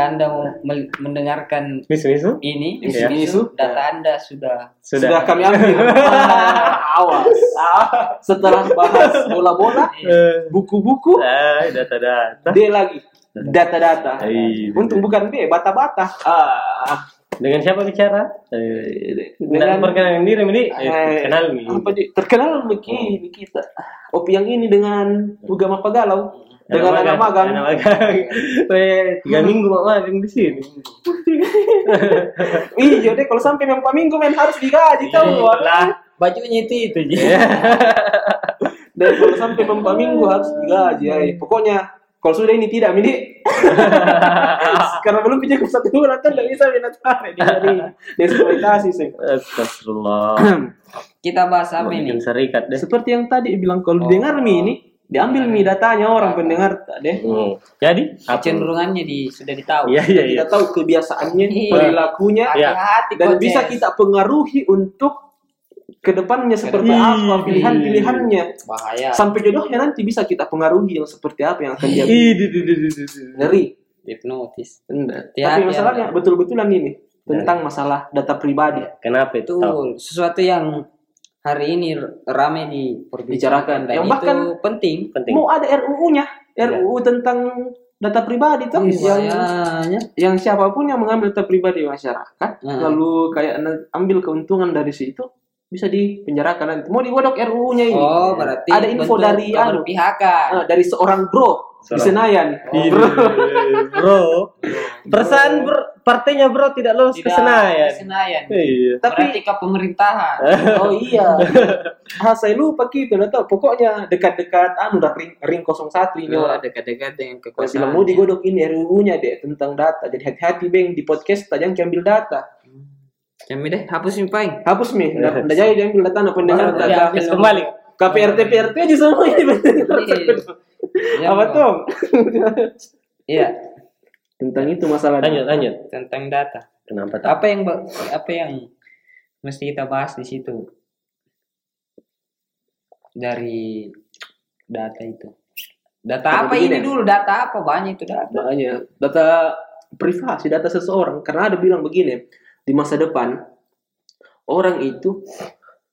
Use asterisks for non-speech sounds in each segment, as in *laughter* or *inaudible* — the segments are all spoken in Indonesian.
ketika Anda mau mendengarkan Misu-misu? ini, Iya. isu-isu, data Anda sudah Sudah kami ambil. *laughs* Awas. Setelah bahas bola-bola, Eh, buku-buku, ah, data-data. D lagi. Data-data. Iya. Untung bukan B, bata-bata. Ah, Dengan siapa bicara? Eh, dengan perkenalan diri, Midi. Eh, Eh, kenal nih. apa di, terkenal begini kita. Opi yang ini dengan Ugama Pagalau. Dengan anak magang. Anak magang. *laughs* Tiga minggu mak magang di sini. *laughs* Iya deh, kalau sampai memang minggu men harus digaji tau. Lah, bajunya itu itu aja. Iya. Dan kalau sampai memang minggu harus digaji. Ya. Pokoknya kalau sudah ini tidak mini *laughs* karena belum punya satu bulan kan tidak bisa binatang dari eksploitasi sih. Astagfirullah. *clears throat* Kita bahas apa ini? serikat deh. Seperti yang tadi bilang kalau Oh. didengar mi ini diambil mi datanya orang pendengar deh. Hmm. Jadi? Kecenderungannya di sudah ditahu. Iya, iya, iya. Kita tahu kebiasaannya, Iya. perilakunya, Iya. Hati-hati dan bisa kita pengaruhi untuk ke depannya seperti Ih. apa pilihan-pilihannya bahaya. sampai jodohnya nanti bisa kita pengaruhi yang seperti apa yang akan jadi di. ngeri Hipnotis. Tapi masalahnya betul-betulan ini tentang masalah data pribadi Kenapa itu? Sesuatu yang hari ini ramai Bicarakan. diperbicarakan dan Yang itu bahkan- penting. Penting. mau ada RUU-nya RUU tentang data pribadi tuh yang Bahayanya. yang siapa pun yang mengambil data pribadi masyarakat Hmm. lalu kayak ambil keuntungan dari situ bisa dipenjarakan nanti mau digodok RUU-nya ini Oh, berarti Ada info dari anu. keberpihakan. Ah, dari seorang bro di Seorang- Senayan Ih, bro. Perasaan bro, partainya bro tidak lolos ke Tidak Senayan. ke Senayan. Iya. tapi Berarti ke pemerintahan. *laughs* oh iya *laughs* ah saya lupa gitu tahu pokoknya dekat-dekat anu dah ring, ring 01 ini Oh, orang dekat-dekat dengan Kalau kekuasaan. bilang mau digodok ini RUU-nya deh tentang data. Jadi hati-hati beng di podcast jangan ambil data. Kami deh hapus nih paling. Hapus nih, nggak nggak jadi diambil data apa pendengar data. Habis kembali. KPRT PRT aja semua ini. Iya. Apa tuh? Iya, Tentang itu masalah. Lanjut, lanjut. tentang data. Kenapa tak? Apa yang apa yang mesti kita bahas di situ? Dari data itu. Data apa ini dulu? Data apa? Banyak itu data. Makanya data privasi, data seseorang. Karena ada bilang begini, di masa depan orang itu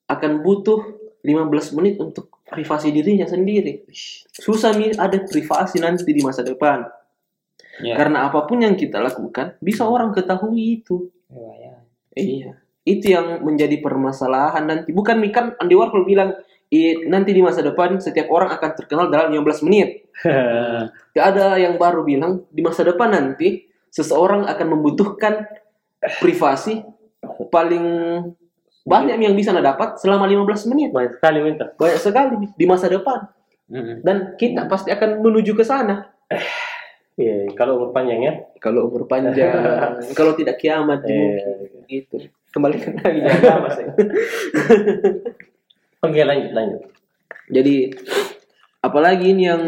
akan butuh 15 menit untuk privasi dirinya sendiri. Susah nih ada privasi nanti di masa depan. Ya. Karena apa pun yang kita lakukan bisa orang ketahui itu. Bahaya. Iya. Itu yang menjadi permasalahan nanti. Bukan nih kan Andy Warhol bilang "I- nanti di masa depan setiap orang akan terkenal dalam 15 menit. *laughs* Gak ada yang baru bilang di masa depan nanti seseorang akan membutuhkan privasi paling banyak yang bisa anda dapat selama 15 menit. Banyak sekali minta. Banyak sekali di masa depan. Mm-mm. Dan kita pasti akan menuju ke sana. *sighs* Iya, kalau umur panjang ya. Kalau umur panjang, *laughs* kalau tidak kiamat Eh. mungkin gitu. Kembalikan lagi jangan lama, saya. *laughs* Oke, lanjut, lanjut. Jadi apalagi ini yang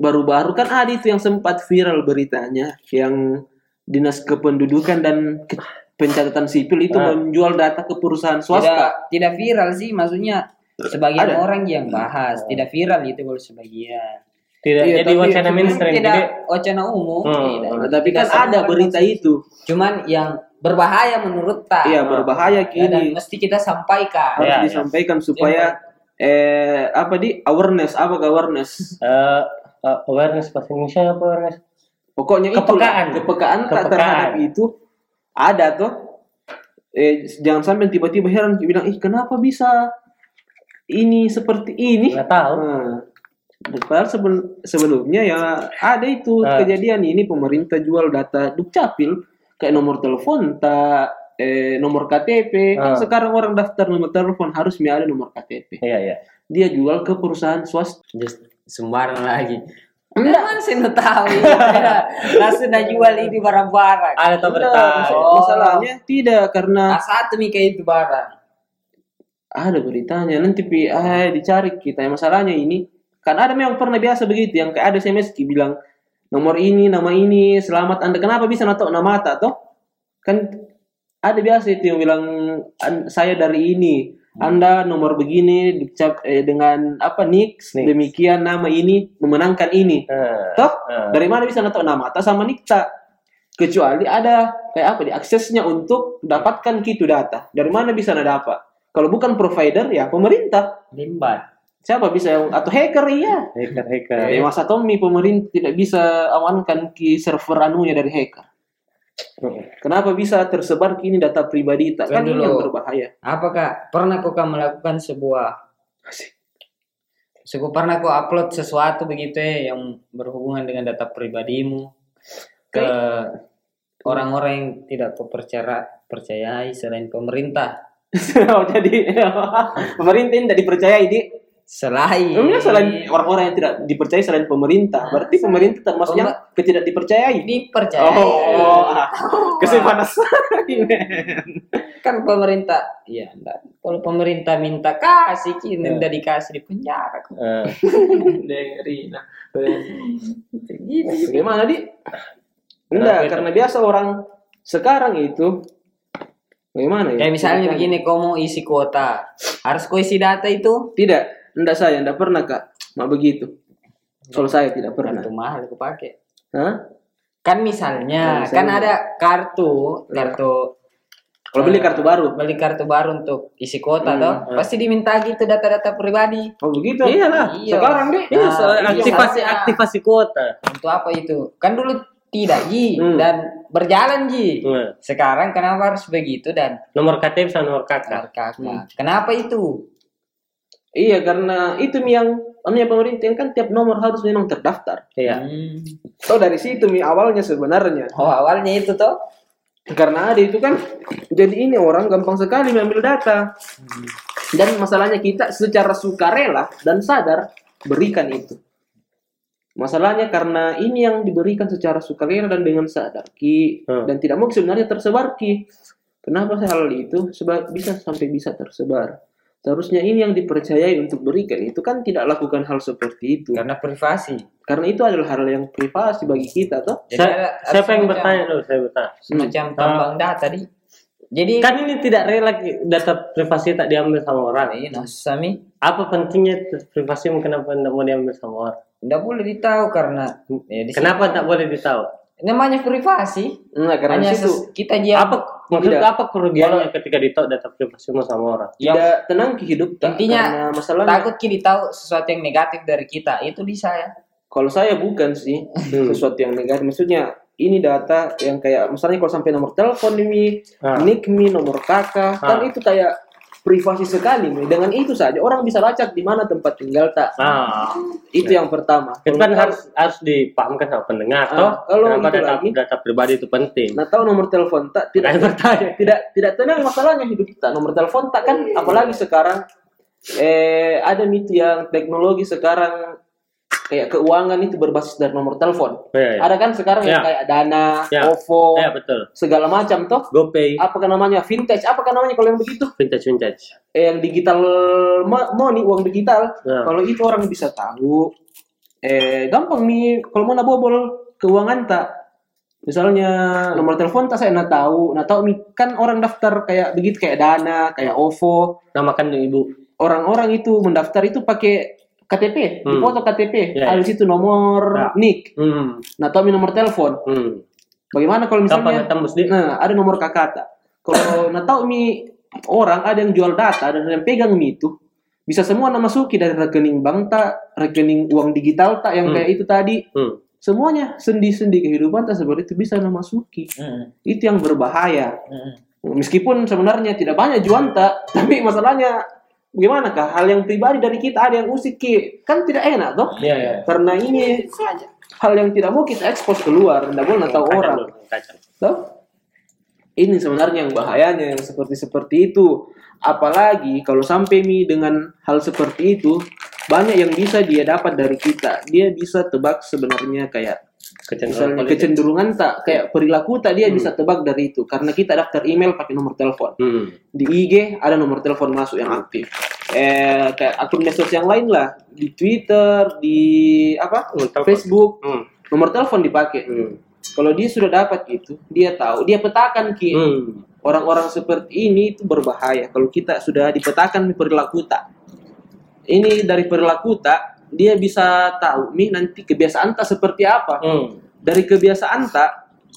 baru-baru kan ada itu yang sempat viral beritanya yang dinas kependudukan dan ke- pencatatan sipil itu Ah. menjual data ke perusahaan Tidak swasta. tidak viral sih maksudnya sebagian Ada. orang yang bahas tidak viral itu kalau sebagian. Tidak Iya, jadi wacana mainstream. tidak Jadi wacana umum. Hmm. tidak. Nah, tapi Tidak kan ada berita itu. Cuman yang berbahaya menurut tak. Iya berbahaya Ya, dan kini mesti kita sampaikan. harus iya. disampaikan supaya eh apa di awareness apa awareness eh, eh, awareness bahasa Indonesia apa awareness? Pokoknya itu Kepekaan. kepekaan tak terhadap itu ada tuh eh jangan sampai tiba-tiba heran bilang ih kenapa bisa ini seperti ini Nggak tahu. Nah, padahal sebel- sebelumnya ya ada itu Ah. kejadian ini pemerintah jual data dukcapil kayak nomor telepon tak eh, nomor KTP Ah. sekarang orang daftar nomor telepon harus ada nomor KTP Iya, iya. dia jual ke perusahaan swasta Just sembarang lagi. Enggak, sih nu tahu. Ya. Langsung dah jual ini barang-barang. Ada tahu berita. Oh. masalahnya tidak karena Nah, satu nih kayak itu barang. ada beritanya nanti pi ah, dicari kita yang masalahnya ini kan ada memang pernah biasa begitu yang kayak ada SMS ki bilang nomor ini nama ini selamat anda kenapa bisa nato nama tak toh kan ada biasa itu yang bilang "An- saya dari ini anda nomor begini dicap eh, dengan apa Nix. demikian nama ini memenangkan ini. Eh, toh eh. dari mana bisa nato nama? Tak sama nik tak kecuali ada kayak apa di aksesnya untuk dapatkan gitu data. Dari mana bisa anda dapat? Kalau bukan provider ya pemerintah. Limbat siapa bisa yang atau hacker iya. Hacker hacker. ya, masa Tommy pemerintah tidak bisa amankan ki server anunya dari hacker kenapa bisa tersebar kini data pribadi? Tak kan ini dulu. yang berbahaya apakah pernah kau kan melakukan sebuah Suku pernah kau upload sesuatu begitu ya yang berhubungan dengan data pribadimu ke orang-orang yang tidak kau percaya percayai selain pemerintah. *laughs* oh, jadi *laughs* pemerintah ini tidak dipercayai di Selain Emangnya selain orang-orang yang tidak dipercaya selain pemerintah berarti pemerintah termasuk yang ketidak dipercayai dipercayai. Oh, ah. kesimpulan *laughs* Kan pemerintah, iya enggak. Kalau pemerintah minta kasih, kini Ya. udah dikasih di penjara. kok. Eh, *laughs* dari nah, Gitu. Gimana di? Enggak, itu? karena biasa orang sekarang itu bagaimana ya? Kayak misalnya Bukan. begini, kau mau isi kuota, harus kau isi data itu. Tidak, enggak saya, enggak pernah kak. Mak begitu. Kalau saya tidak pernah. Kartu mahal aku pakai. Hah? Kan misalnya, Kan kan ada kartu, kartu Kalau beli kartu baru. beli kartu baru untuk isi kuota Hmm, toh, hmm. pasti diminta gitu data-data pribadi. Oh begitu? Iyalah. Iya. Sekarang deh. Iya, Nah, soal iya, aktivasi aktivasi kuota. Untuk apa itu? Kan dulu tidak Ji Hmm. dan berjalan Ji. Nah, Sekarang kenapa harus begitu dan nomor KTP sama nomor kakak. Benar, kakak. Kenapa itu? Iya, karena itu Mi, yang anunya pemerintah kan tiap nomor harus memang terdaftar. Iya. Hmm. Oh dari situ Mi awalnya sebenarnya. Oh awalnya itu toh? Karena ada itu kan jadi ini orang gampang sekali mengambil data. Dan masalahnya kita secara sukarela dan sadar berikan itu. Masalahnya karena ini yang diberikan secara sukarela dan dengan sadar ki Hmm. dan tidak mau sebenarnya tersebar ki. Kenapa hal itu sebab bisa sampai bisa tersebar? Seharusnya ini yang dipercayai untuk berikan itu kan tidak lakukan hal seperti itu. Karena privasi. Karena itu adalah hal yang privasi bagi kita toh. Jadi Saya, yang semacam- bertanya dulu? Saya bertanya. Semacam tambang data di. Jadi Kan ini tidak rela data privasi tak diambil sama orang. ini nah, Sami Apa pentingnya privasi kenapa tidak mau diambil sama orang? tidak boleh ditahu karena ya, di Kenapa tak boleh ditahu? Namanya privasi. Nah, karena Hanya situ kita diam. Apa maksud Tidak. apa kerugiannya ketika ditahu data privasimu sama orang? yang tidak tenang ke hidup tak? Intinya, masalahnya takut kita tahu sesuatu yang negatif dari kita itu di saya. kalau saya bukan sih Hmm. sesuatu yang negatif maksudnya ini data yang kayak misalnya kalau sampai nomor telepon mi Ah. nick mi nomor kakak kan Ah. itu kayak privasi sekali mi dengan itu saja orang bisa lacak di mana tempat tinggal tak? Ah, itu yang pertama. Itu kan harus harus dipahamkan sama pendengar. Ah, toh? kalau kenapa data, lagi- data pribadi itu penting? nah tahu nomor telepon tak? Tidak Tidak bertanya. tidak tidak tenang masalahnya hidup kita. Nomor telepon tak kan? Apalagi sekarang eh ada mit yang teknologi sekarang kayak keuangan itu berbasis dari nomor telepon Ya, ya. ada kan sekarang yang Ya. kayak Dana, Ya. OVO, Ya, betul. segala macam toh. GoPay, Apakah namanya vintage? Apakah namanya kalau yang begitu? vintage vintage. Eh, yang digital mo- money, uang digital. Ya. Kalau itu orang bisa tahu. Eh, gampang nih kalau mau nabobol keuangan tak. Misalnya nomor telepon tak saya nak tahu, nak tahu kan orang daftar kayak begitu kayak Dana, kayak OVO. Namakan ibu. Orang-orang itu mendaftar itu pakai KTP, Hmm. foto KTP, Ya, ada di situ nomor Ya. NIK, Hmm. nah tahu nomor telepon. Hmm. Bagaimana kalau Kapan misalnya di? Nah, ada nomor kakata. Kalau nak tahu mi orang ada yang jual data dan yang pegang mi itu bisa semua nama masuki dari rekening bank tak, rekening uang digital tak yang Hmm. kayak itu tadi. Hmm. Semuanya sendi-sendi kehidupan tak seperti itu bisa nama masuki. Hmm. Itu yang berbahaya. Hmm. Meskipun sebenarnya tidak banyak juan tak, tapi masalahnya gimana kah? Hal yang pribadi dari kita ada yang usik Ki. kan tidak enak toh? Iya, iya. Karena ini hal yang tidak mau kita ekspos keluar, tidak boleh tahu Kacang orang. kacang. Toh? Ini sebenarnya yang bahayanya yang seperti seperti itu. Apalagi kalau sampai mi dengan hal seperti itu, banyak yang bisa dia dapat dari kita. Dia bisa tebak sebenarnya kayak Kecenderungan misalnya kecenderungan tak kayak perilaku tak dia bisa tebak dari itu karena kita daftar email pakai nomor telepon. Hmm. Di IG ada nomor telepon masuk yang aktif. Eh kayak akun medsos yang lain lah di Twitter, di apa? Nomor telepon. Facebook, Hmm. nomor telepon dipakai. Hmm. Kalau dia sudah dapat itu, dia tahu, dia petakan ki Hmm. orang-orang seperti ini itu berbahaya. Kalau kita sudah dipetakan perilaku tak, ini dari perilaku tak, dia bisa tahu nih nanti kebiasaan tak seperti apa. Hmm. Dari kebiasaan tak,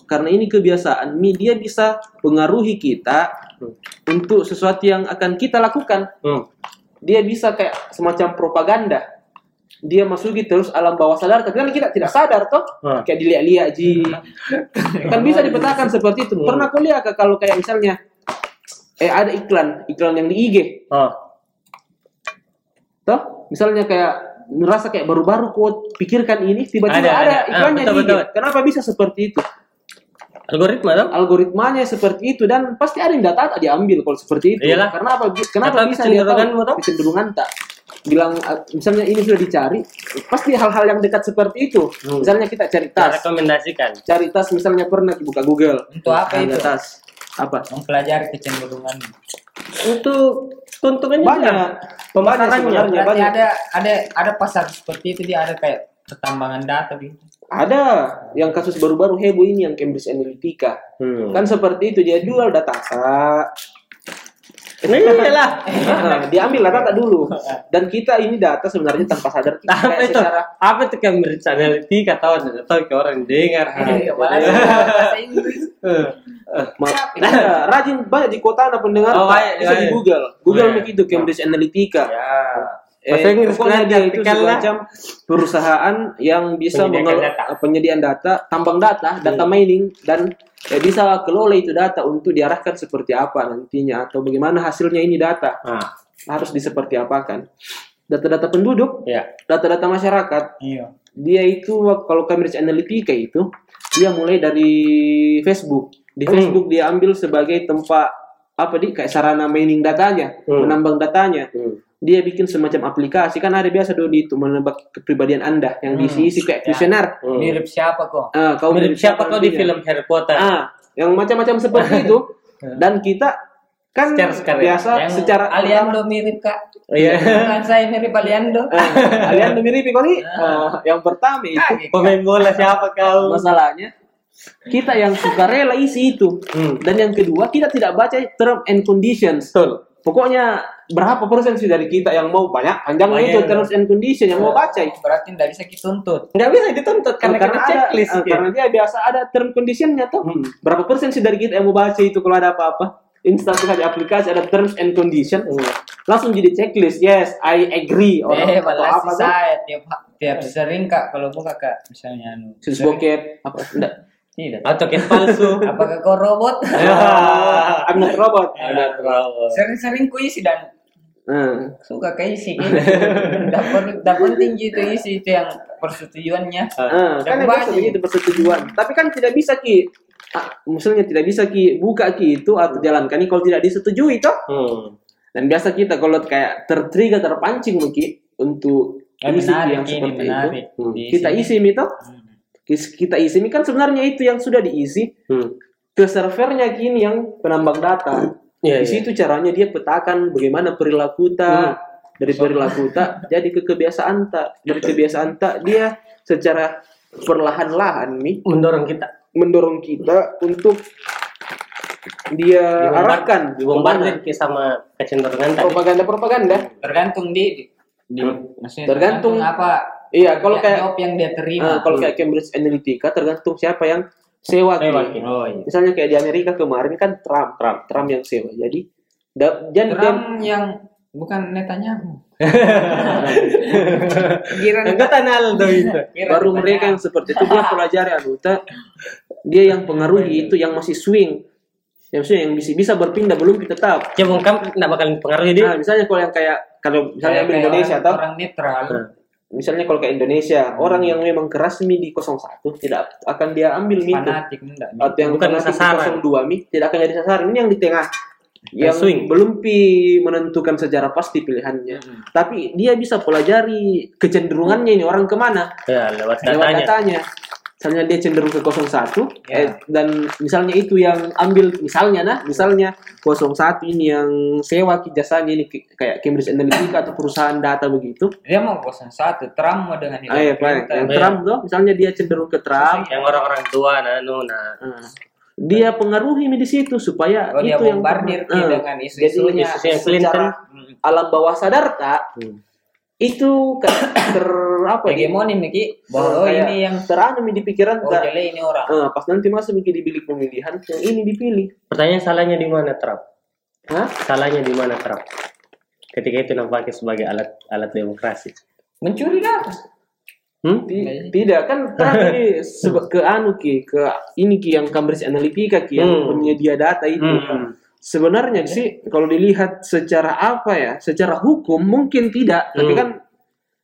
karena ini kebiasaan Mi dia bisa pengaruhi kita Hmm. untuk sesuatu yang akan kita lakukan Hmm. dia bisa kayak semacam propaganda dia masuki terus alam bawah sadar tapi kan kita tidak sadar toh Hmm. kayak dilihat-lihat ji kan bisa dipetakan seperti itu pernah kau lihat kah kalau kayak misalnya eh ada iklan iklan yang di IG Oh. Toh misalnya kayak merasa kayak baru-baru kau pikirkan ini tiba-tiba Ada, ada, ada. Ah, iklannya betul, di IG betul. kenapa bisa seperti itu Algoritma dong? algoritmanya seperti itu dan pasti ada yang data tak diambil kalau seperti itu Iyalah. kenapa kenapa Atau bisa dia tahu kecenderungan tak bilang ah, misalnya ini sudah dicari pasti hal-hal yang dekat seperti itu Hmm. misalnya kita cari tas rekomendasikan. cari tas misalnya pernah buka Google Untuk apa Ada itu? tas apa Mempelajari kecenderungan. Untuk keuntungannya banyak. Pemasarannya. sebenarnya Berarti banyak ada ada ada pasar seperti itu dia ada kayak pertambangan data gitu. ada yang kasus baru-baru heboh ini yang Cambridge Analytica Hmm. kan seperti itu dia jual data kak Nah, *laughs* iyalah. Nah, diambil data dulu dan kita ini data sebenarnya tanpa sadar kita apa kayak itu? secara Apa itu Cambridge Analytica tahu tahu ke orang dengar. Eh, malah bahasa Inggris. Eh, Ma- Iya, rajin banyak di kota ada pendengar Oh, banyak, bisa di. Google Google Oh, iya. begitu Cambridge Analytica Ya. Eh, Bahasa Inggris pokoknya dia itu semacam perusahaan yang bisa Penyediakan mengelo- data. Hmm. penyediaan data, tambang data, data mining dan eh, bisa kelola itu data untuk diarahkan seperti apa nantinya atau bagaimana hasilnya ini data Ah, harus diseperti apakan. Data-data penduduk, ya. data-data masyarakat, Iya. dia itu kalau Cambridge Analytica itu dia mulai dari Facebook. Di Hmm. Facebook dia ambil sebagai tempat apa di kayak sarana mining datanya, Hmm. menambang datanya Hmm. dia bikin semacam aplikasi kan ada biasa dulu itu menebak kepribadian anda yang Hmm. diisi-isi kayak Ya. kuesioner Hmm. Mirip siapa kok? ah kau Mirip siapa kau di nantinya. film Harry Potter? ah yang macam-macam seperti itu *laughs* dan kita kan Secara sekarang, biasa Yang secara Aliando mirip kak. Iya. Bukan saya mirip Aliando. ah, kalian mirip kok nih Ah, yang pertama itu. Pemain bola siapa kau? masalahnya kita yang suka rela isi itu Hmm. dan yang kedua kita tidak baca term and conditions Betul. pokoknya berapa persen sih dari kita yang mau banyak panjang Banyak. itu terms and condition yang mau baca itu Berarti tidak bisa dituntut. Nggak bisa dituntut karena, karena kita ada, checklist. eh, gitu. karena dia biasa ada term conditionnya tuh. Hmm. Berapa persen sih dari kita yang mau baca itu kalau ada apa-apa? Install saja aplikasi ada terms and condition, Hmm. langsung jadi checklist. Yes, I agree. Orang eh, atau apa saya tiap tiap sering kak kalau buka kak misalnya anu. Sering- bokep apa? Enggak. Tidak. Atau kayak palsu. *laughs* Apakah kau robot? I'm not robot. Ada terlalu. Sering-sering ku isi dan Nah, suka ke isi *laughs* gitu. Dapat dapat tinggi itu isi itu yang persetujuannya. nah, kan baca. begitu persetujuan. Tapi kan tidak bisa ki, ah, misalnya tidak bisa ki buka ki itu atau jalankan ini kalau tidak disetujui toh. Hmm. Dan biasa kita kalau kayak tertrigger terpancing mungkin untuk Eh, isi menarik yang seperti menarik. itu, hmm, kita isi itu Hmm. Kis- kita isi ini kan sebenarnya itu yang sudah diisi Hmm. ke servernya kini yang penambang data. Iya, Di iya. situ caranya dia petakan bagaimana perilaku tak dari perilaku tak jadi ke kebiasaan tak dari kebiasaan tak dia secara perlahan-lahan nih Mendorong kita. mendorong kita untuk dia arahkan Dibombardir ke sama kecenderungan tadi. propaganda-propaganda. Tergantung di, di, di Hmm. maksudnya Tergantung. apa Iya, kalau ya, kayak job yang dia terima. Ah, kalau kayak Cambridge Analytica tergantung siapa yang sewa. Ki. oh iya. Misalnya kayak di Amerika kemarin kan Trump, Trump, Trump yang sewa. Jadi da, dan Trump yang bukan Netanyahu. *laughs* Kira Enggak Tanaldo itu. kira baru mereka yang seperti itu dia pelajari anggota dia yang pengaruhi itu yang masih swing. Yang maksudnya yang bisa bisa berpindah belum kita tetap. Cuma kamu enggak bakal pengaruhi dia. Nah, misalnya kalau yang kayak kalau misalnya Kayak- ambil kayak Indonesia orang, atau orang netral. Nah. Misalnya kalau kayak Indonesia, orang yang memang keras mi di 01 tidak akan dia ambil mi itu. Fanatik enggak. atau yang Bukan sasaran. 02 mi tidak akan jadi sasaran. Ini yang di tengah. Yang swing. belum pi menentukan secara pasti pilihannya. Hmm. Tapi dia bisa pelajari kecenderungannya ini orang ke mana Ya, lewat lewat datanya. Misalnya dia cenderung ke 01 Ya. eh, dan misalnya itu yang ambil misalnya nah misalnya 01 ini yang sewa jasanya ini kayak Cambridge Analytica atau perusahaan data begitu. Dia mau 01, Trump mau dengan Ah, iya. Yang Iya. Trump tuh misalnya dia cenderung ke Trump. Yang orang-orang tua nah, nu, nah. Nah, dia pengaruhi di situ supaya dia itu yang bombardir Ah, dengan isu-isunya jadi isu-isu yang Clinton. secara alam bawah sadar tak Hmm. Itu kayak *coughs* ter apa ya? hegemoni Miki bahwa oh, ini yang teranu di pikiran oh tak- ini orang Eh, pas nanti masuk Miki di bilik pemilihan yang ini dipilih. Pertanyaan salahnya di mana Trump? Hah? Salahnya di mana Trump? Ketika itu nampaknya sebagai alat alat demokrasi. mencuri data Hmm? Ti- Tidak kan Trump *laughs* ini ke anu ki ke ini ki yang Cambridge Analytica ki yang Hmm. penyedia data itu. Hmm. Sebenarnya sih kalau dilihat secara apa ya, secara hukum mungkin tidak, tapi Hmm. kan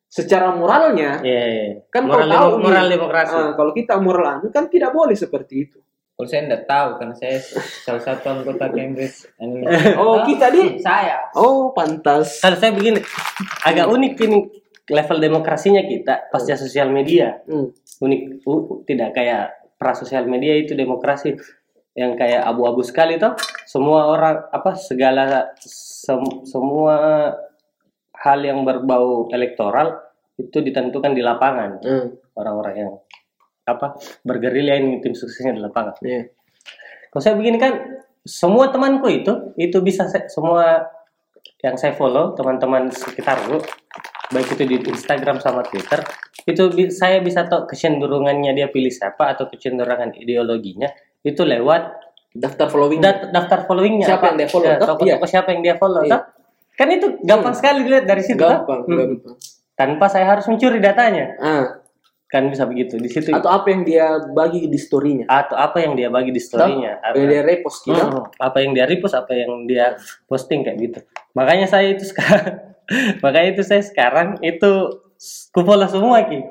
secara moralnya Iya, iya. kan moral, kau tahu moral demokrasi. ah, kalau kita moral anu kan tidak boleh seperti itu. kalau saya tidak tahu karena saya salah satu anggota Cambridge Analytica. *laughs* Oh, kita di saya Oh, pantas. Kalau saya begini, agak unik ini level demokrasinya kita pasca sosial media. Hmm. Unik, u- tidak kayak pra sosial media itu demokrasi yang kayak abu-abu sekali toh. Semua orang apa segala sem- semua hal yang berbau elektoral itu ditentukan di lapangan Hmm. orang-orang yang apa bergerilya ini tim suksesnya di lapangan. Iya. Kalau saya begini kan semua temanku itu itu bisa saya- semua yang saya follow teman-teman sekitarku baik itu di Instagram sama Twitter itu bi- saya bisa tahu kecenderungannya dia pilih siapa atau kecenderungan ideologinya itu lewat Daftar following. dat- daftar followingnya Siapa apa? yang dia follow, Ya, toh? tokoh-tokoh siapa yang dia follow Iya. toh? kan itu gampang sekali dilihat dari situ gampang, Hmm. gampang. tanpa saya harus mencuri datanya Ah, kan bisa begitu di situ atau apa yang dia bagi di story-nya. atau apa yang dia bagi di storynya Apa yang dia repost gitu. Hmm, apa yang dia repost, apa yang dia posting kayak gitu. Makanya saya itu sekarang, *laughs* makanya itu saya sekarang itu kufollow semua ki.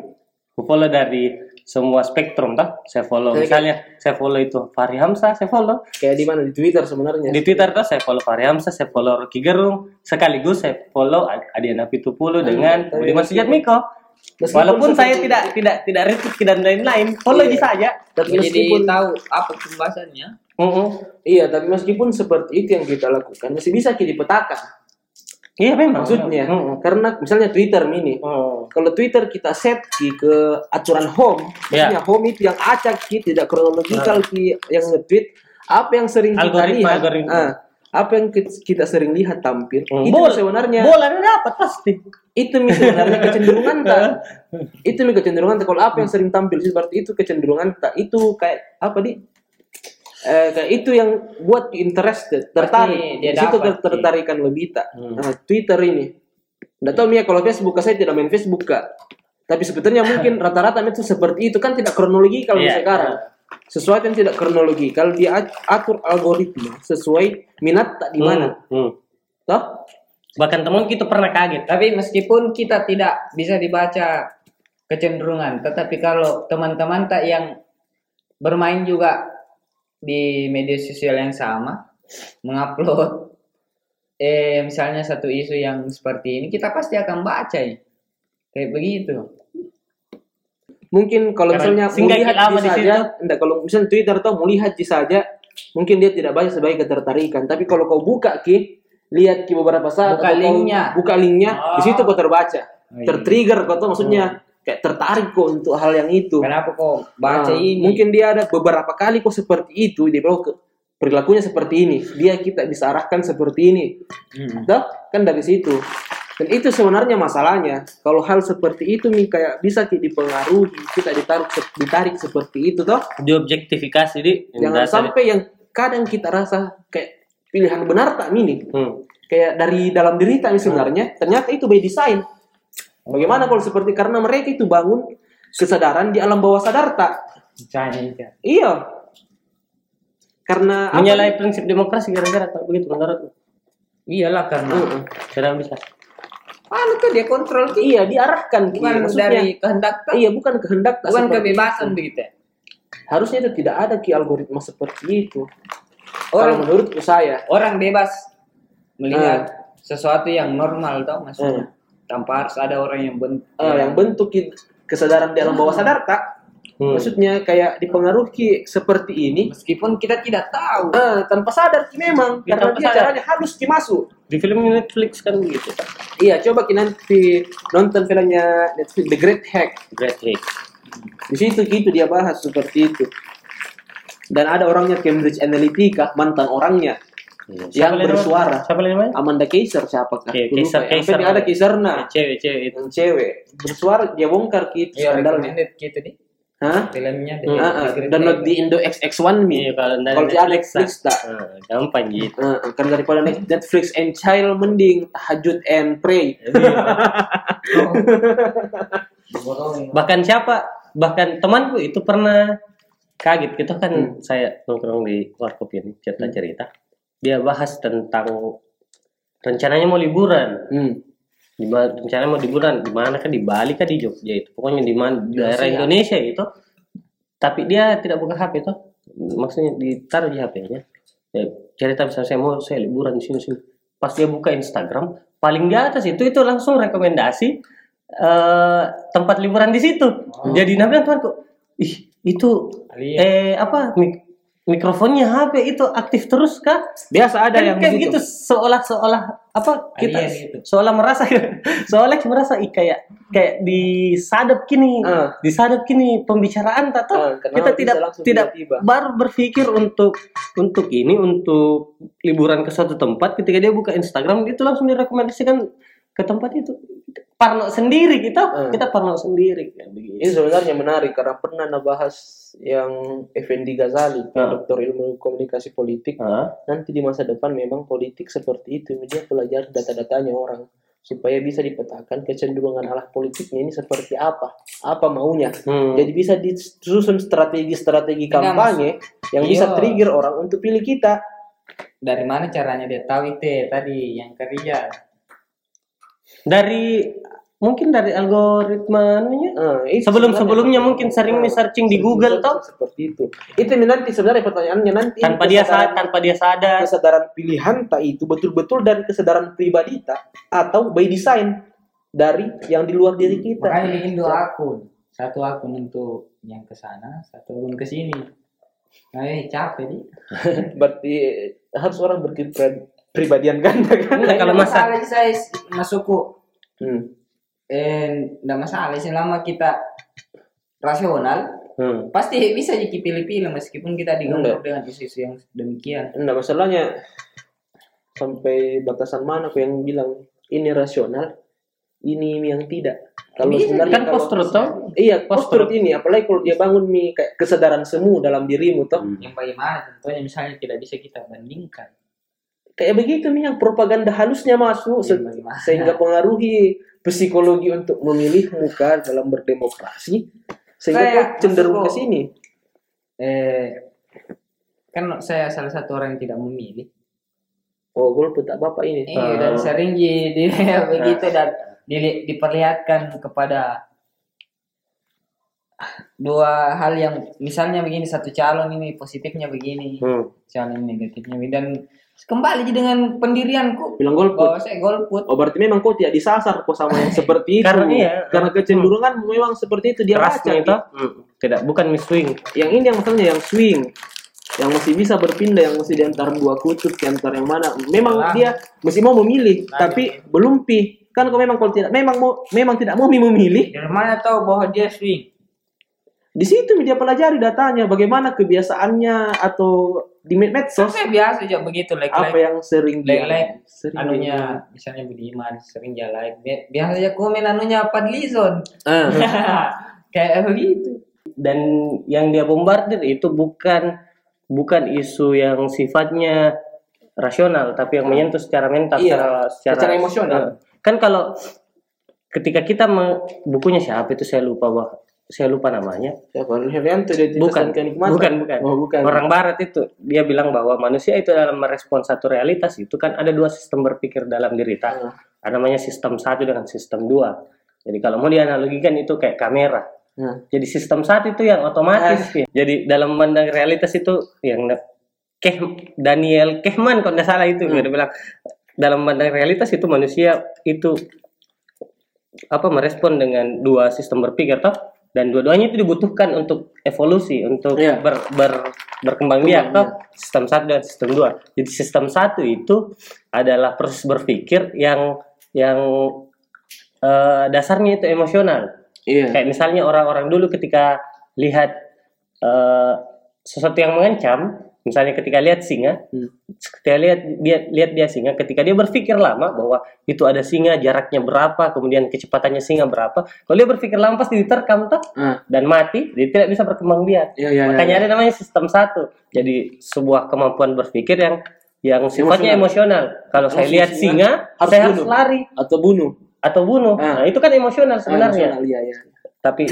Kufollow dari semua spektrum toh. Saya follow Kayak- misalnya saya follow itu Fahri Hamzah, saya follow. Kayak di mana di Twitter sebenarnya. Di Twitter tuh saya follow Fahri Hamzah, saya follow Rocky Gerung, sekaligus saya follow Adiana Pitupulu dengan tapi- Budiman Sujatmiko. Meskipun Walaupun saya seperti- tidak tidak tidak retweet dan lain-lain, follow Iya. aja saja. tapi jadi meskipun tahu apa pembahasannya Mm-mm. iya, tapi meskipun seperti itu yang kita lakukan masih bisa kita dipetakan. Iya memang. Maksudnya, Mm-mm. karena misalnya Twitter ini, Mm. kalau Twitter kita set ki ke aturan home, Ya. maksudnya home itu yang acak ki tidak kronologikal ki yang nge-tweet, apa yang sering kita Algoritma, lihat, algoritma. ah, apa yang ki- kita sering lihat tampil, Hmm. itu Bola. sebenarnya bola dapat pasti. itu mi sebenarnya kecenderungan *laughs* tak itu mi kecenderungan tak kalau apa yang sering tampil seperti itu kecenderungan tak itu kayak apa di eh, kayak itu yang buat interested tertarik. dia di situ dapat, tertarikan lebih tak Hmm. Nah, Twitter ini. Nggak tahu Mia kalau Facebook saya tidak main Facebook kak. Tapi sebetulnya mungkin *laughs* rata-rata itu seperti itu kan tidak kronologi kalau Iya, sekarang. Sesuatu yang tidak kronologi kalau dia at- atur algoritma sesuai minat tak di mana. Hmm, hmm. toh? Bahkan teman kita pernah kaget. Tapi meskipun kita tidak bisa dibaca kecenderungan, tetapi kalau teman-teman tak yang bermain juga di media sosial yang sama, mengupload eh misalnya satu isu yang seperti ini, kita pasti akan baca ya. Kayak begitu. mungkin kalau misalnya melihat saja enggak kalau misalnya Twitter tuh melihat di saja mungkin dia tidak banyak sebagai ketertarikan tapi kalau kau buka ki lihat ki beberapa saat Buka linknya. buka linknya Oh. di situ kau terbaca Oh, iya. tertrigger kau tuh maksudnya kayak tertarik kok untuk hal yang itu Kenapa kok baca Nah, ini? mungkin dia ada beberapa kali kok seperti itu dia bilang ke- perilakunya seperti ini dia kita bisa arahkan seperti ini Hmm. Toh? kan dari situ dan itu sebenarnya masalahnya kalau hal seperti itu nih kayak bisa dipengaruhi kita ditarik ditarik seperti itu toh Diobjektifikasi di. jangan sampai yang kadang kita rasa kayak pilihan benar tak ini Hmm. kayak dari dalam diri tak sebenarnya ternyata itu by design bagaimana kalau seperti karena mereka itu bangun kesadaran di alam bawah sadar tak itu. iya karena apa? Menyalahi prinsip demokrasi kira-kira kalau begitu menurut. Iyalah karena Heeh. Tidak bisa. anu tuh dia kontrol kita. iya diarahkan bukan dari kehendak tak, iya bukan kehendak tak bukan kebebasan itu. begitu. ya. harusnya itu tidak ada ki algoritma seperti itu kalau Orang menurutku saya orang bebas melihat sesuatu yang normal tau maksudnya. Hmm. Tanpa harus ada orang yang ben eh, yang bentuk ki- kesadaran di alam bawah sadar tak Hmm. maksudnya kayak dipengaruhi seperti ini meskipun kita tidak tahu. eh, tanpa sadar memang Ya, karena dia sadar. caranya halus ki masuk Di film Netflix kan begitu. Iya coba ki nanti nonton filmnya Netflix The Great Hack Great Hit. di situ gitu dia bahas seperti itu dan ada orangnya Cambridge Analytica mantan orangnya Iya. Yang Siapa namanya? bersuara. Siapa namanya? Amanda Kaiser siapa kah? Lupa. Kaiser- Yang Kaiser. ada Kaiser nah. Cewek, cewek itu. Yang cewek bersuara dia bongkar gitu Iya, skandalnya. gitu nih. Hah? Filmnya Hmm. Ah. download di Indo XX1 Iya, me. kalau di Netflix, tak. ah, gampang gitu. Ah, kan daripada Net- Netflix and child mending tahajud and pray. *laughs* bahkan siapa bahkan temanku itu pernah kaget gitu kan saya nongkrong di warkop ini cerita cerita dia bahas tentang rencananya mau liburan. Hmm. di rencananya mau liburan di mana kan? Di Bali kan di Jogja itu. Pokoknya di mana daerah Indonesia itu. Tapi dia tidak buka HP itu maksudnya ditaruh di HP-nya ya, cerita misalnya saya mau saya liburan di sini sini. Pas dia buka Instagram paling di atas itu itu langsung rekomendasi eh tempat liburan di situ. Jadi nabi temanku ih itu Alien. eh apa mikrofonnya HP itu aktif terus kah Biasa ada kan yang kayak gitu seolah-seolah apa kita Alien gitu. seolah merasa *laughs* seolah merasa ih, kayak kayak disadap kini Ah. disadap kini pembicaraan tak tahu. Kenapa kita tidak tidak baru berpikir untuk untuk ini untuk liburan ke suatu tempat ketika dia buka Instagram itu langsung direkomendasikan ke tempat itu parno sendiri kita Ah. kita parno sendiri kayak Ini sebenarnya menarik karena pernah nabahas yang Effendi Ghazali, Ah. dokter ilmu komunikasi politik. Ah, Nanti di masa depan memang politik seperti itu, dia pelajari data-datanya orang supaya bisa dipetakan kecenderungan arah politiknya ini seperti apa, apa maunya. hmm. Jadi bisa disusun strategi-strategi kampanye yang bisa Iya. trigger orang untuk pilih kita. Dari mana caranya dia tahu itu tadi yang kerja? Dari mungkin dari algoritma anunya Nah, itu Sebelum- sebenarnya- sebelumnya mungkin sering Nah, searching di Google, toh? Seperti itu. Itu nanti sebenarnya pertanyaannya nanti tanpa dia sadar tanpa dia sadar kesadaran pilihan tak itu betul-betul dari kesadaran pribadi tak atau by design dari yang di luar diri kita. Makanya bikin dua akun. Satu akun untuk yang ke sana, satu akun ke sini. Nah, eh, capek nih. *laughs* Berarti harus orang berpribadian ganda *laughs* kan? Enggak, kalau masa masalah sih saya masukku. Hmm. Eh, enggak masalah selama kita rasional, hmm. pasti bisa jadi pilih-pilih meskipun kita diganggu dengan isu-isu yang demikian. Nah, masalahnya sampai batasan mana aku yang bilang ini rasional, ini yang tidak. Kalau Bisa, sebenarnya kan kalau- post-truth, toh? Iya, post-truth ini apalagi kalau dia bangun mi kayak kesadaran semu dalam dirimu toh. Hmm. Yang bagaimana tentunya misalnya tidak bisa kita bandingkan. Kayak begitu nih yang propaganda halusnya masuk se- bagaimana? sehingga pengaruhi psikologi untuk memilih muka dalam berdemokrasi sehingga Saya cenderung ke sini. Eh, kan saya salah satu orang yang tidak memilih. Oh, golput tak bapak ini. Iya, dan sering di, di *laughs* begitu dan di- diperlihatkan kepada dua hal yang misalnya begini satu calon ini positifnya begini, Hmm. calon ini negatifnya dan kembali dengan pendirianku Bilang golput. bahwa saya golput. Oh, berarti memang kok tidak disasar kok sama yang *laughs* seperti itu. Karena iya. Karena kecenderungan memang seperti itu dia baca. itu hmm. tidak bukan miss swing Yang ini yang maksudnya yang swing. Yang masih bisa berpindah, yang masih diantar dua kutub, diantar yang mana. Memang Nah. dia masih mau memilih, Nah, tapi belum pi. Kan kok memang kalau tidak, memang mau, memang tidak mau memilih, Dari mana tahu bahwa dia swing? Di situ dia pelajari datanya, bagaimana kebiasaannya atau di med- medsos Saya biasa aja begitu like apa like yang sering dia like sering anunya misalnya Budiman sering dia like Bi- biasa aja komen anunya Padlizon. dia- Ah, *laughs* Kayak begitu. dan yang dia bombardir itu bukan bukan isu yang sifatnya rasional tapi yang menyentuh secara mental Iya, secara, secara emosional. Eh, kan kalau ketika kita bukunya siapa itu saya lupa bah saya lupa namanya. Siapa? Herianto bukan. kenikmatan. bukan bukan. Oh, bukan. orang barat itu dia bilang bahwa manusia itu dalam merespon satu realitas itu kan ada dua sistem berpikir dalam diri kita. Ah. ada namanya sistem satu dengan sistem dua. Jadi kalau mau dianalogikan itu kayak kamera. Nah, jadi sistem satu itu yang otomatis ya. Jadi dalam memandang realitas itu yang Keh Daniel Kehman kalau tidak salah itu dia bilang dalam memandang realitas itu manusia itu apa merespon dengan dua sistem berpikir toh dan dua-duanya itu dibutuhkan untuk evolusi untuk Iya. ber, ber- berkembang biak toh sistem satu dan sistem dua jadi sistem satu itu adalah proses berpikir yang yang eh, dasarnya itu emosional iya. Kayak misalnya orang-orang dulu ketika lihat eh, sesuatu yang mengancam, misalnya ketika lihat singa, Hmm. ketika lihat dia lihat dia singa, ketika dia berpikir lama bahwa itu ada singa, jaraknya berapa, kemudian kecepatannya singa berapa, kalau dia berpikir lama pasti diterkam toh Ah, dan mati, dia tidak bisa berkembang biak. iya iya. Makanya iya. ada namanya sistem satu. Jadi sebuah kemampuan berpikir yang yang sifatnya emosional. Kalau saya Emosi lihat singa, harus saya harus bunuh. lari atau bunuh. atau bunuh. Ah. Nah, itu kan emosional sebenarnya. Ah, emosional, iya iya. Tapi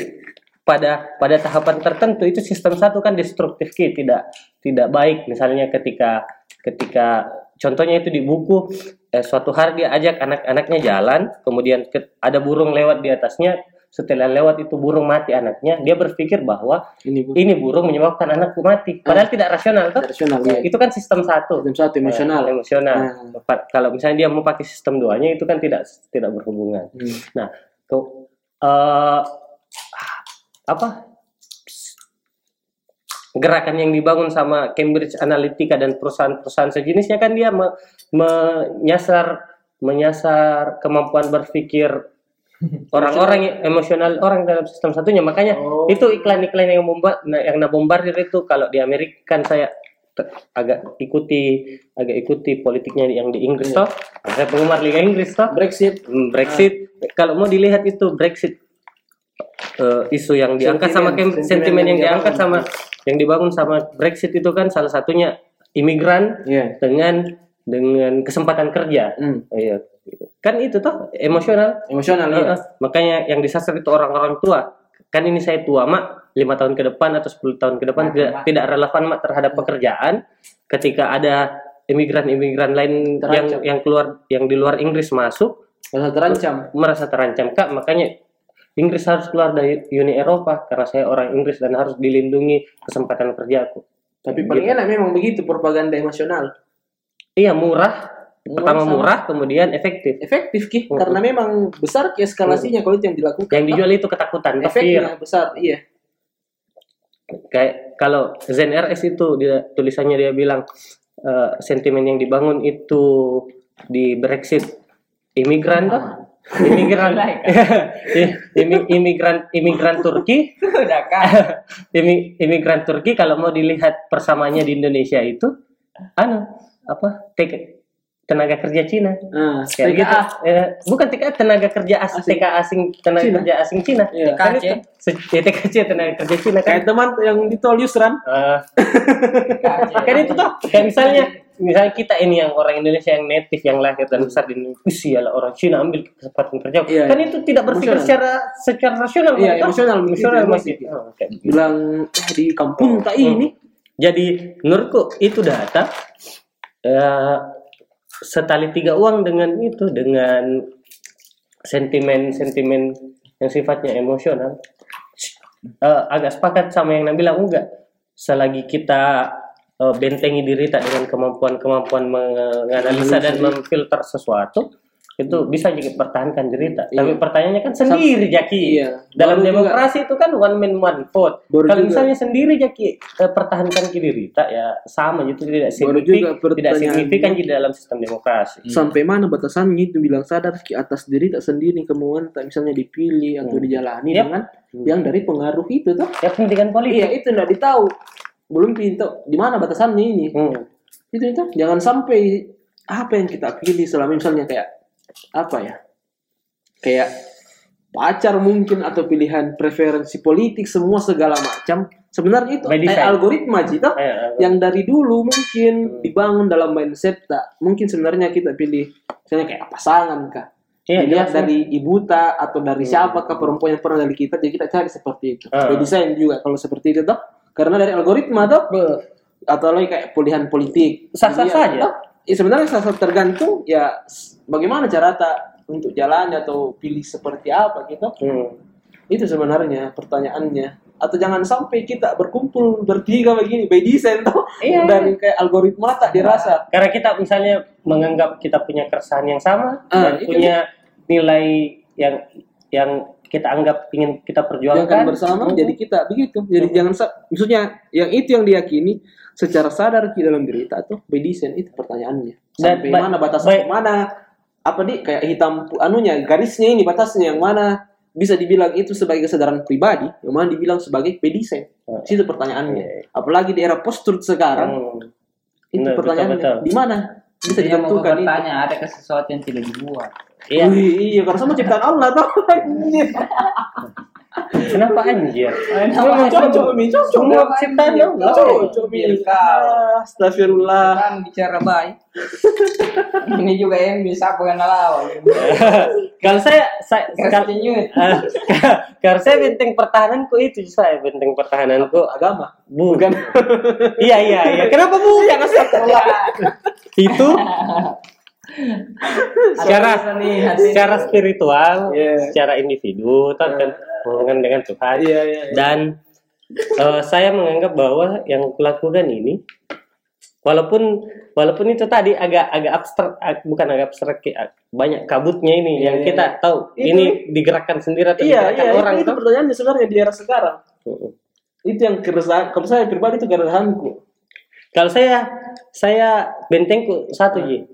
pada pada tahapan tertentu itu sistem satu kan destruktif Ki, tidak tidak baik. Misalnya ketika ketika contohnya itu di buku eh, suatu hari dia ajak anak-anaknya jalan, kemudian ke- ada burung lewat di atasnya. Setelah lewat itu burung mati anaknya, dia berpikir bahwa Ini bu. ini burung menyebabkan anakku mati. Padahal tidak rasional, toh. Rasional, iya. Itu kan sistem satu. Sistem satu emosional. Eh, emosional. Ah. Kalau misalnya dia mau pakai sistem duanya itu kan tidak tidak berhubungan. Hmm. Nah, ke- eh, apa? Gerakan yang dibangun sama Cambridge Analytica dan perusahaan-perusahaan sejenisnya kan dia me- menyasar menyasar kemampuan berpikir *laughs* orang-orang yang emosional orang dalam sistem satunya. Makanya Oh. itu iklan-iklan yang membuat nah, yang nabombardir itu. Kalau di Amerika kan saya agak ikuti agak ikuti politiknya yang di Inggris Iya. toh. Saya penggemar Liga Inggris toh. Brexit. Hmm, Brexit. Kalau mau dilihat itu Brexit eh, isu yang diangkat sama Sentimen- sentimen sentimen yang yang diangkat sama yang dibangun sama Brexit itu kan salah satunya imigran Iya. dengan dengan kesempatan kerja Hmm. iya kan itu toh emosional Emosional iya. Heeh. makanya yang disasar itu orang-orang tua kan ini saya tua mak lima tahun ke depan atau 10 tahun ke depan Mak, tidak mak. tidak relevan mak terhadap pekerjaan ketika ada imigran-imigran lain yang Terancam. yang keluar yang di luar Inggris masuk Merasa terancam. merasa terancam kak makanya Inggris harus keluar dari Uni Eropa karena saya orang Inggris dan harus dilindungi kesempatan kerjaku Tapi paling Gitu. enak memang begitu propaganda emosional. iya murah pertama sama- murah kemudian efektif Efektif ki, Hmm. karena memang besar ki eskalasinya kalau itu yang dilakukan. yang dijual itu ketakutan efeknya besar, iya. kayak kalau Zen RS itu dia tulisannya dia bilang eh, sentimen yang dibangun itu di Brexit imigran tuh imigran Imi- imigran imigran Turki kan. *laughs* imi- imigran Turki kalau mau dilihat persamaannya di Indonesia itu anu apa TK tenaga kerja Cina Nah, kayak TKA. gitu Eh, bukan TKA tenaga kerja as Asing. TK asing tenaga Cina. kerja asing Cina Iya. kan TKC. itu Se- ya, TKC tenaga kerja Cina kan Kayak teman yang di tol Yusran. Eh, kan itu tuh kayak misalnya misalnya kita ini yang orang Indonesia yang native yang lahir dan besar di Indonesia "Wih, sialah orang Cina ambil kesempatan kerja Iya, kan iya. itu tidak berpikir Emosional. secara secara rasional Iya, kan? emosional, emosional begitu, masih emosi. Oh. Bilang "Ah, di kampung tak ini. jadi menurutku itu data eh, setali tiga uang dengan itu dengan sentimen sentimen yang sifatnya emosional Eh, agak sepakat sama yang Nabila enggak selagi kita eh, bentengi diri tak dengan kemampuan-kemampuan menganalisa dan memfilter sesuatu itu bisa juga pertahankan diri tak. Tapi Iya. pertanyaannya kan sendiri Jaki. Iya. Dalam Baru juga- demokrasi itu kan one man one vote. Baru Kalau juga- misalnya sendiri Jaki eh, pertahankan diri tak ya sama itu tidak Baru signifik, juga tidak signifikan di dalam sistem demokrasi. Sampai mana batasannya itu bilang sadar ki atas diri tak sendiri kemauan tak misalnya dipilih atau Hmm. dijalani Yap. dengan yang dari pengaruh itu tuh. Ya pendidikan politik. Iya, itu enggak ditahu. Belum pintu di mana batasannya ini. Hmm. itu itu jangan sampai apa yang kita pilih selama misalnya kayak apa ya kayak pacar mungkin atau pilihan preferensi politik semua segala macam sebenarnya itu eh, algoritma Cita Eh, eh, yang dari dulu mungkin Hmm. dibangun dalam mindset tak mungkin sebenarnya kita pilih misalnya kayak pasangan kah Iya, dilihat jelas, dari ibu tak atau dari Hmm. siapakah perempuan yang pernah dari kita jadi kita cari seperti itu Ah. by design juga kalau seperti itu toh karena dari algoritma toh atau lagi kayak pilihan politik. Sah-sah Jadi, saja. toh, ya sebenarnya sah-sah tergantung ya bagaimana cara tak untuk jalan atau pilih seperti apa gitu. Hmm. itu sebenarnya pertanyaannya. Atau jangan sampai kita berkumpul bertiga begini by design toh Iya, dari kayak algoritma tak dirasa. Karena kita misalnya menganggap kita punya keresahan yang sama Ah, dan itu punya nilai yang yang kita anggap ingin kita perjuangkan kan bersama Hmm. jadi kita begitu jadi Hmm. jangan maksudnya yang itu yang diyakini secara sadar di dalam diri kita tuh by design itu pertanyaannya sampai mana batas mana apa di kayak hitam anunya garisnya ini batasnya yang mana bisa dibilang itu sebagai kesadaran pribadi, yang mana dibilang sebagai pedisen. Oh. Situ pertanyaannya. Apalagi di era post-truth sekarang, Hmm. itu Betul, pertanyaannya. Di mana bisa Dia mau bertanya, ada ke sesuatu yang tidak dibuat. Iya. Wih, iya, karena semua ciptaan Allah tuh. *laughs* Kenapa anjir? *laughs* Memang Cocok, Mi, cocok. Semua ciptaan Allah. Cocok, Mi. Kau. Astagfirullah. Kan bicara baik. *laughs* Ini juga yang bisa pengenal awal. *laughs* Kalau saya saya kalau saya benteng pertahananku itu saya benteng pertahananku Agama. bukan iya iya iya kenapa bukan astagfirullah itu secara secara spiritual Iya. secara individu kan kan hubungan dengan Tuhan Iya, iya. iya. dan eh, saya menganggap bahwa yang kulakukan ini walaupun walaupun itu tadi agak agak abstrak bukan agak abstrak banyak kabutnya ini Iya, yang iya, kita tahu Itu- ini digerakkan sendiri atau Iya, digerakkan iya, orang itu, itu pertanyaannya sebenarnya di era sekarang. Mm-mm. Itu yang keresahan, kalau saya pribadi itu keresahanku. Kalau saya saya bentengku satu ji.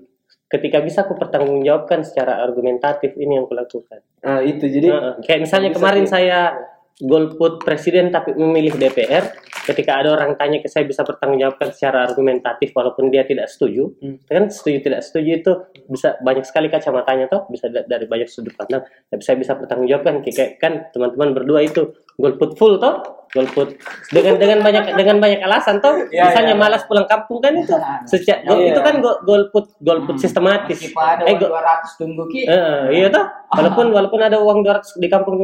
Ketika bisa aku pertanggungjawabkan secara argumentatif ini yang kulakukan. Nah, itu jadi Heeh. Kayak misalnya kemarin saya golput presiden tapi memilih DPR, ketika ada orang tanya ke saya bisa pertanggungjawabkan secara argumentatif walaupun dia tidak setuju, Hmm. kan setuju tidak setuju itu bisa banyak sekali kacamatanya toh, bisa da- dari banyak sudut pandang. Tapi saya bisa pertanggungjawabkan kayak kan teman-teman berdua itu golput full toh, golput dengan dengan banyak dengan banyak alasan toh, Iya, *laughs* misalnya iya. malas pulang kampung kan itu, *laughs* seca- Iya. itu kan go- golput golput sistematis. Meskipun ada Eh, uang go- 200 tunggu ki. Eh, iya toh. Walaupun walaupun ada uang 200 di kampung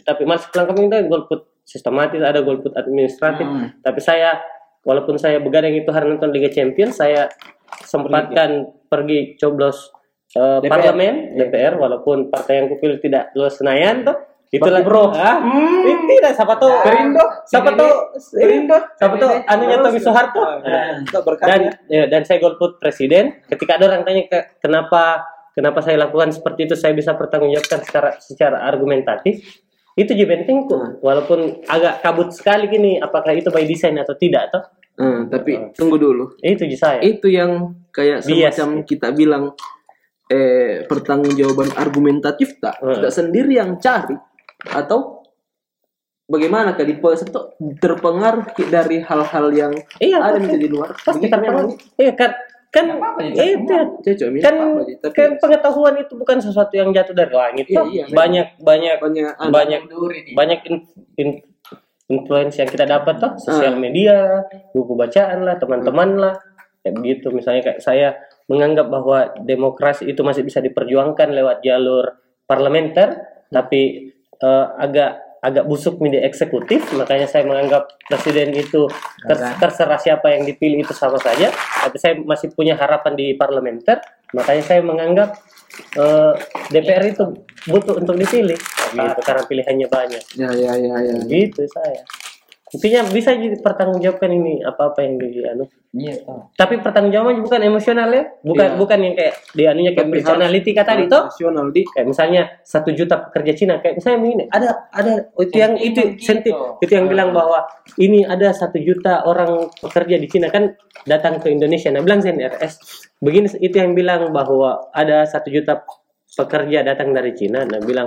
tapi masih pulang kampung itu golput sistematis, ada golput administratif. Hmm. Tapi saya walaupun saya begadang itu hari nonton Liga Champions, saya sempatkan pergi coblos eh, DPR. parlemen DPR walaupun partai yang kupilih tidak lolos Senayan toh. Itulah Bro. Ah, eh, tidak siapa tahu Ya. Perindo, siapa tahu Perindo. siapa tahu anunya Tommy Soeharto. Nah, dan ya, dan saya golput presiden ketika ada orang tanya ke, kenapa kenapa saya lakukan seperti itu saya bisa pertanggungjawabkan secara secara argumentatif itu juga penting kok Hmm. walaupun agak kabut sekali gini apakah itu by design atau tidak toh Hmm, tapi tunggu dulu. itu juga saya Itu yang kayak Bias. semacam kita bilang eh pertanggungjawaban argumentatif tak? Hmm. Tidak sendiri yang cari atau bagaimana kali itu terpengaruh dari hal-hal yang iya ada pasti, di luar. pasti terpengaruh iya kan kan apa-apa, ya, eh, itu. Mi, kan apa tapi kan pengetahuan itu bukan sesuatu yang jatuh dari langit. Iya, iya, banyak banyak banyak banyak banyak in- in- influence yang kita dapat toh. Sosial Hmm. media buku bacaan lah teman-teman lah. Kayak begitu. Misalnya kayak saya menganggap bahwa demokrasi itu masih bisa diperjuangkan lewat jalur parlementer tapi eh, agak agak busuk media eksekutif makanya saya menganggap presiden itu ter- terserah siapa yang dipilih itu sama saja. Tapi saya masih punya harapan di parlementer makanya saya menganggap eh, DPR itu butuh untuk dipilih. Gitu. Karena pilihannya banyak. Ya ya ya ya. gitu saya intinya bisa dipertanggungjawabkan ini apa apa yang di anu. Iya toh. tapi pertanggungjawaban bukan emosional ya. Bukan Iya. bukan yang kayak di anunya kayak personality kata tadi toh Nasional di. Kayak misalnya satu juta pekerja Cina kayak misalnya begini. Ada ada itu yang itu senti itu yang bilang bahwa ini ada satu juta orang pekerja di Cina kan datang ke Indonesia. Nah bilang CNRS begini itu yang bilang bahwa ada satu juta pekerja datang dari Cina. Nah bilang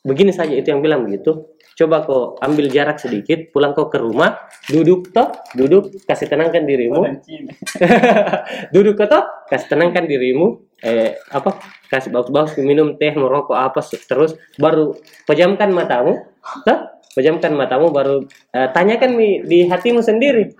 begini saja itu yang bilang begitu. Coba kau ambil jarak sedikit pulang kau ke rumah duduk toh duduk kasih tenangkan dirimu. *laughs* Duduk ke toh kasih tenangkan dirimu. Eh apa? Kasih bagus-bagus minum teh merokok apa terus baru pejamkan matamu. Toh pejamkan matamu baru eh, tanyakan di, di hatimu sendiri.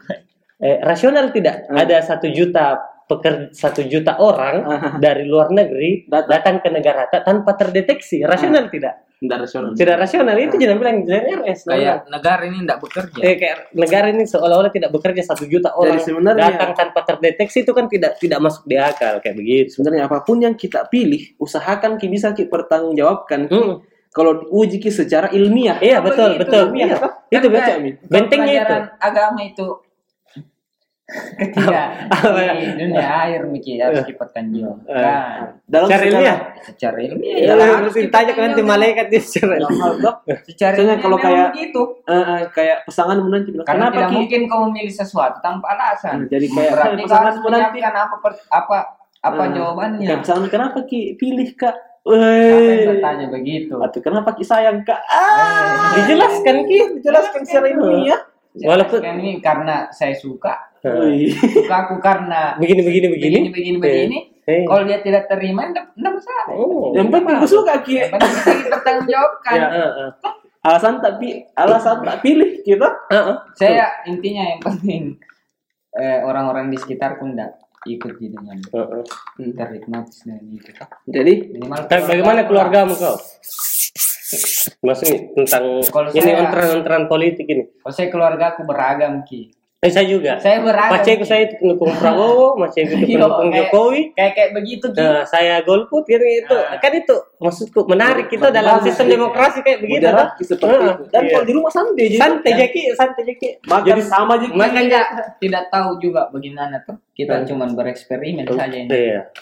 Eh, rasional tidak? Ada satu juta pekerja satu juta orang dari luar negeri Datang. ke negara ta- tanpa terdeteksi. Rasional tidak tidak rasional. tidak rasional itu jangan bilang JNRS Kayak negara ini tidak bekerja. eh, kayak negara ini seolah-olah tidak bekerja satu juta orang sebenarnya- datang tanpa terdeteksi itu kan tidak tidak masuk di akal kayak begitu. Sebenarnya apa pun yang kita pilih, usahakan ki bisa ki pertanggungjawabkan Hmm. kalau uji secara ilmiah. Iya betul begitu, betul. iya. Iya. Kan Itu baca. Bentengnya itu. Agama itu ya? di dunia air mikir harus dipatkan juga. Kan. Dalam Secara ilmiah. Secara ilmiah Ya, ya, harus ditanya ke nanti malaikat dia secara dok, Secara ilmiah kalau kayak- begitu. eh, eh, kayak pasanganmu nanti bilang Karena kenapa tidak ki? mungkin kau memilih sesuatu tanpa alasan. Hmm, jadi kayak berarti kau harus pasanganmu nanti menyiapkan apa apa apa Eh, jawabannya. kayak pasangan kenapa ki pilih kak Weh. bertanya begitu? Atau kenapa ki sayang kak? Ah, Dijelaskan ki. dijelaskan secara ilmiah. Walaupun Kan ini karena saya suka, suka aku karena begini begini begini. begini begini begini. Eh. Kalau dia tidak terima, enggak enggak masalah. Oh. Yang penting gue suka ki. Yang penting kita tanggung jawabkan. Ya. Heeh, heeh. Alasan tak pi, alasan tak pilih kita. Heeh. Saya intinya yang penting eh, orang-orang di sekitarku enggak ikut di dengan Heeh. terhipnotis dengan itu. Jadi Minimal Tapi bagaimana keluargamu kau? Maksudnya tentang Kalau ini ontran-ontran politik ini. Kalau saya keluarga aku beragam ki. Eh saya juga. Saya beragam. Macetku Ki. saya itu pendukung Prabowo, macetku itu pendukung Jokowi. Kayak kayak begitu ki. Nah, saya golput gitu itu. Nah. Kan itu maksudku menarik kita dalam Bagus, sistem Ki. demokrasi kayak begitu. Ki seperti itu. Dan iya. kalau di rumah santai aja. santai Jaki, santai Jaki. Makan Jadi sama aja. Ki. Makanya tidak tahu juga bagaimana tuh. Kita Hmm. cuma bereksperimen saja ini. Iya.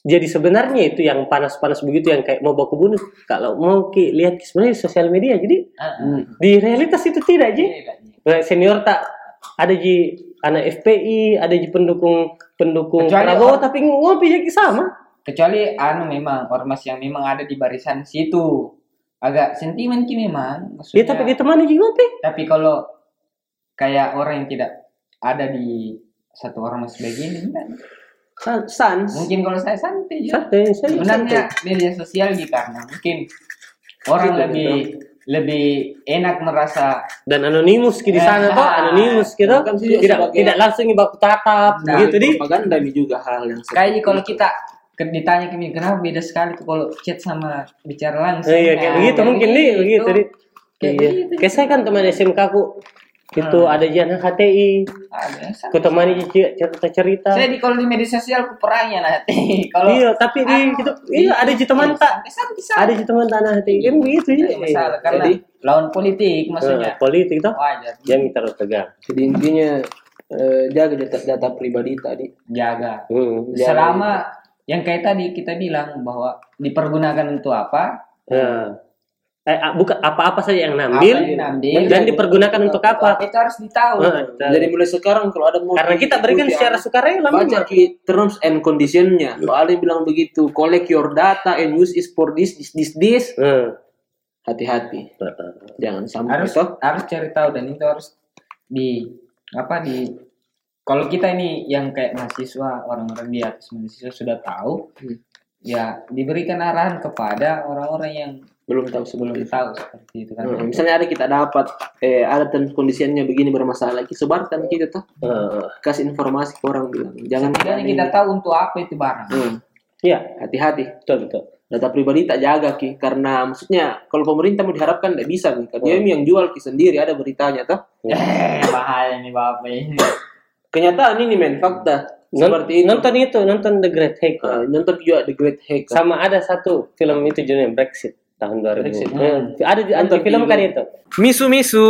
Jadi sebenarnya itu yang panas-panas begitu yang kayak mau baku bunuh. Kalau mau ki lihat sebenarnya di sosial media. Jadi Hmm. di realitas itu tidak Ji. Ji. Nah, senior tak ada ji anak FPI, ada ji pendukung pendukung Kecuali Prabowo orang- tapi ngopi jadi sama. Kecuali anu memang ormas yang memang ada di barisan situ. Agak sentimen ki memang. Dia Maksudnya, tapi ditemani ji ngopi. tapi kalau kayak orang yang tidak ada di satu ormas begini enggak. San- Sans. Mungkin kalau saya santai ya. Santai, saya Sebenarnya santai. media sosial gitu karena mungkin orang Gitu, lebih lebih enak merasa dan anonimus ki di sana Eh, toh, ah. anonimus gitu. Tidak sebagai- tidak langsung baku tatap Nah, gitu di. Propaganda mi juga hal yang seperti kayak kalau kita ditanya ke kenapa beda sekali tuh kalau chat sama bicara langsung. Eh, iya kayak Nah, begitu mungkin di begitu di. Kayak Iya. begitu. Kayak saya kan teman SMK aku itu Hmm. ada HTI. Ada, sama. Ku temani ji cerita cerita. Saya di kalau di media sosial aku perangnya nanti. *laughs* kalau Iya, tapi di gitu, iya ada ji teman tak, Santai, santai, ada ji teman tak anak HTI kan begitu ya. ada masalah karena Jadi- lawan politik maksudnya. Eh, politik toh. Wajar. Yang terus tegang. Jadi intinya eh, jaga data, data pribadi tadi. Jaga. Hmm. Jangan- Selama yang kayak tadi kita bilang bahwa dipergunakan untuk apa? Ya. Eh, bukan apa-apa saja yang Apa nambil yang dan dipergunakan untuk apa? Itu harus ditahu. Nah, Jadi mulai sekarang kalau ada mau karena kita berikan secara sukarela baca terms and conditionnya. Soalnya bilang begitu, collect your data and use is for this, this, this, this. Hmm. Hati-hati, jangan sampai harus toh. harus cari tahu dan itu harus di apa di kalau kita ini yang kayak mahasiswa orang-orang di atas mahasiswa sudah tahu Hmm. ya diberikan arahan kepada orang-orang yang Belum tahu sebelum belum itu. tahu seperti itu kan Hmm, misalnya ada kita dapat eh ada conditionnya begini bermasalah, kita sebarkan kita tuh Eh, kasih informasi ke orang bilang jangan ada kita tahu untuk apa itu barang Hmm, Iya, hati-hati. betul betul. Data pribadi tak jaga ki karena maksudnya kalau pemerintah mau diharapkan tidak bisa nih. Karena dia Hmm. yang jual ki sendiri ada beritanya toh. eh bahaya nih bapak ini Kenyataan ini men fakta seperti itu. nonton itu, nonton The Great Hack. Eh, nonton juga The Great Hack. Sama ada satu film itu judulnya Brexit tahun 2000. Brexit. Hmm. Ada di film kan itu. Misu misu.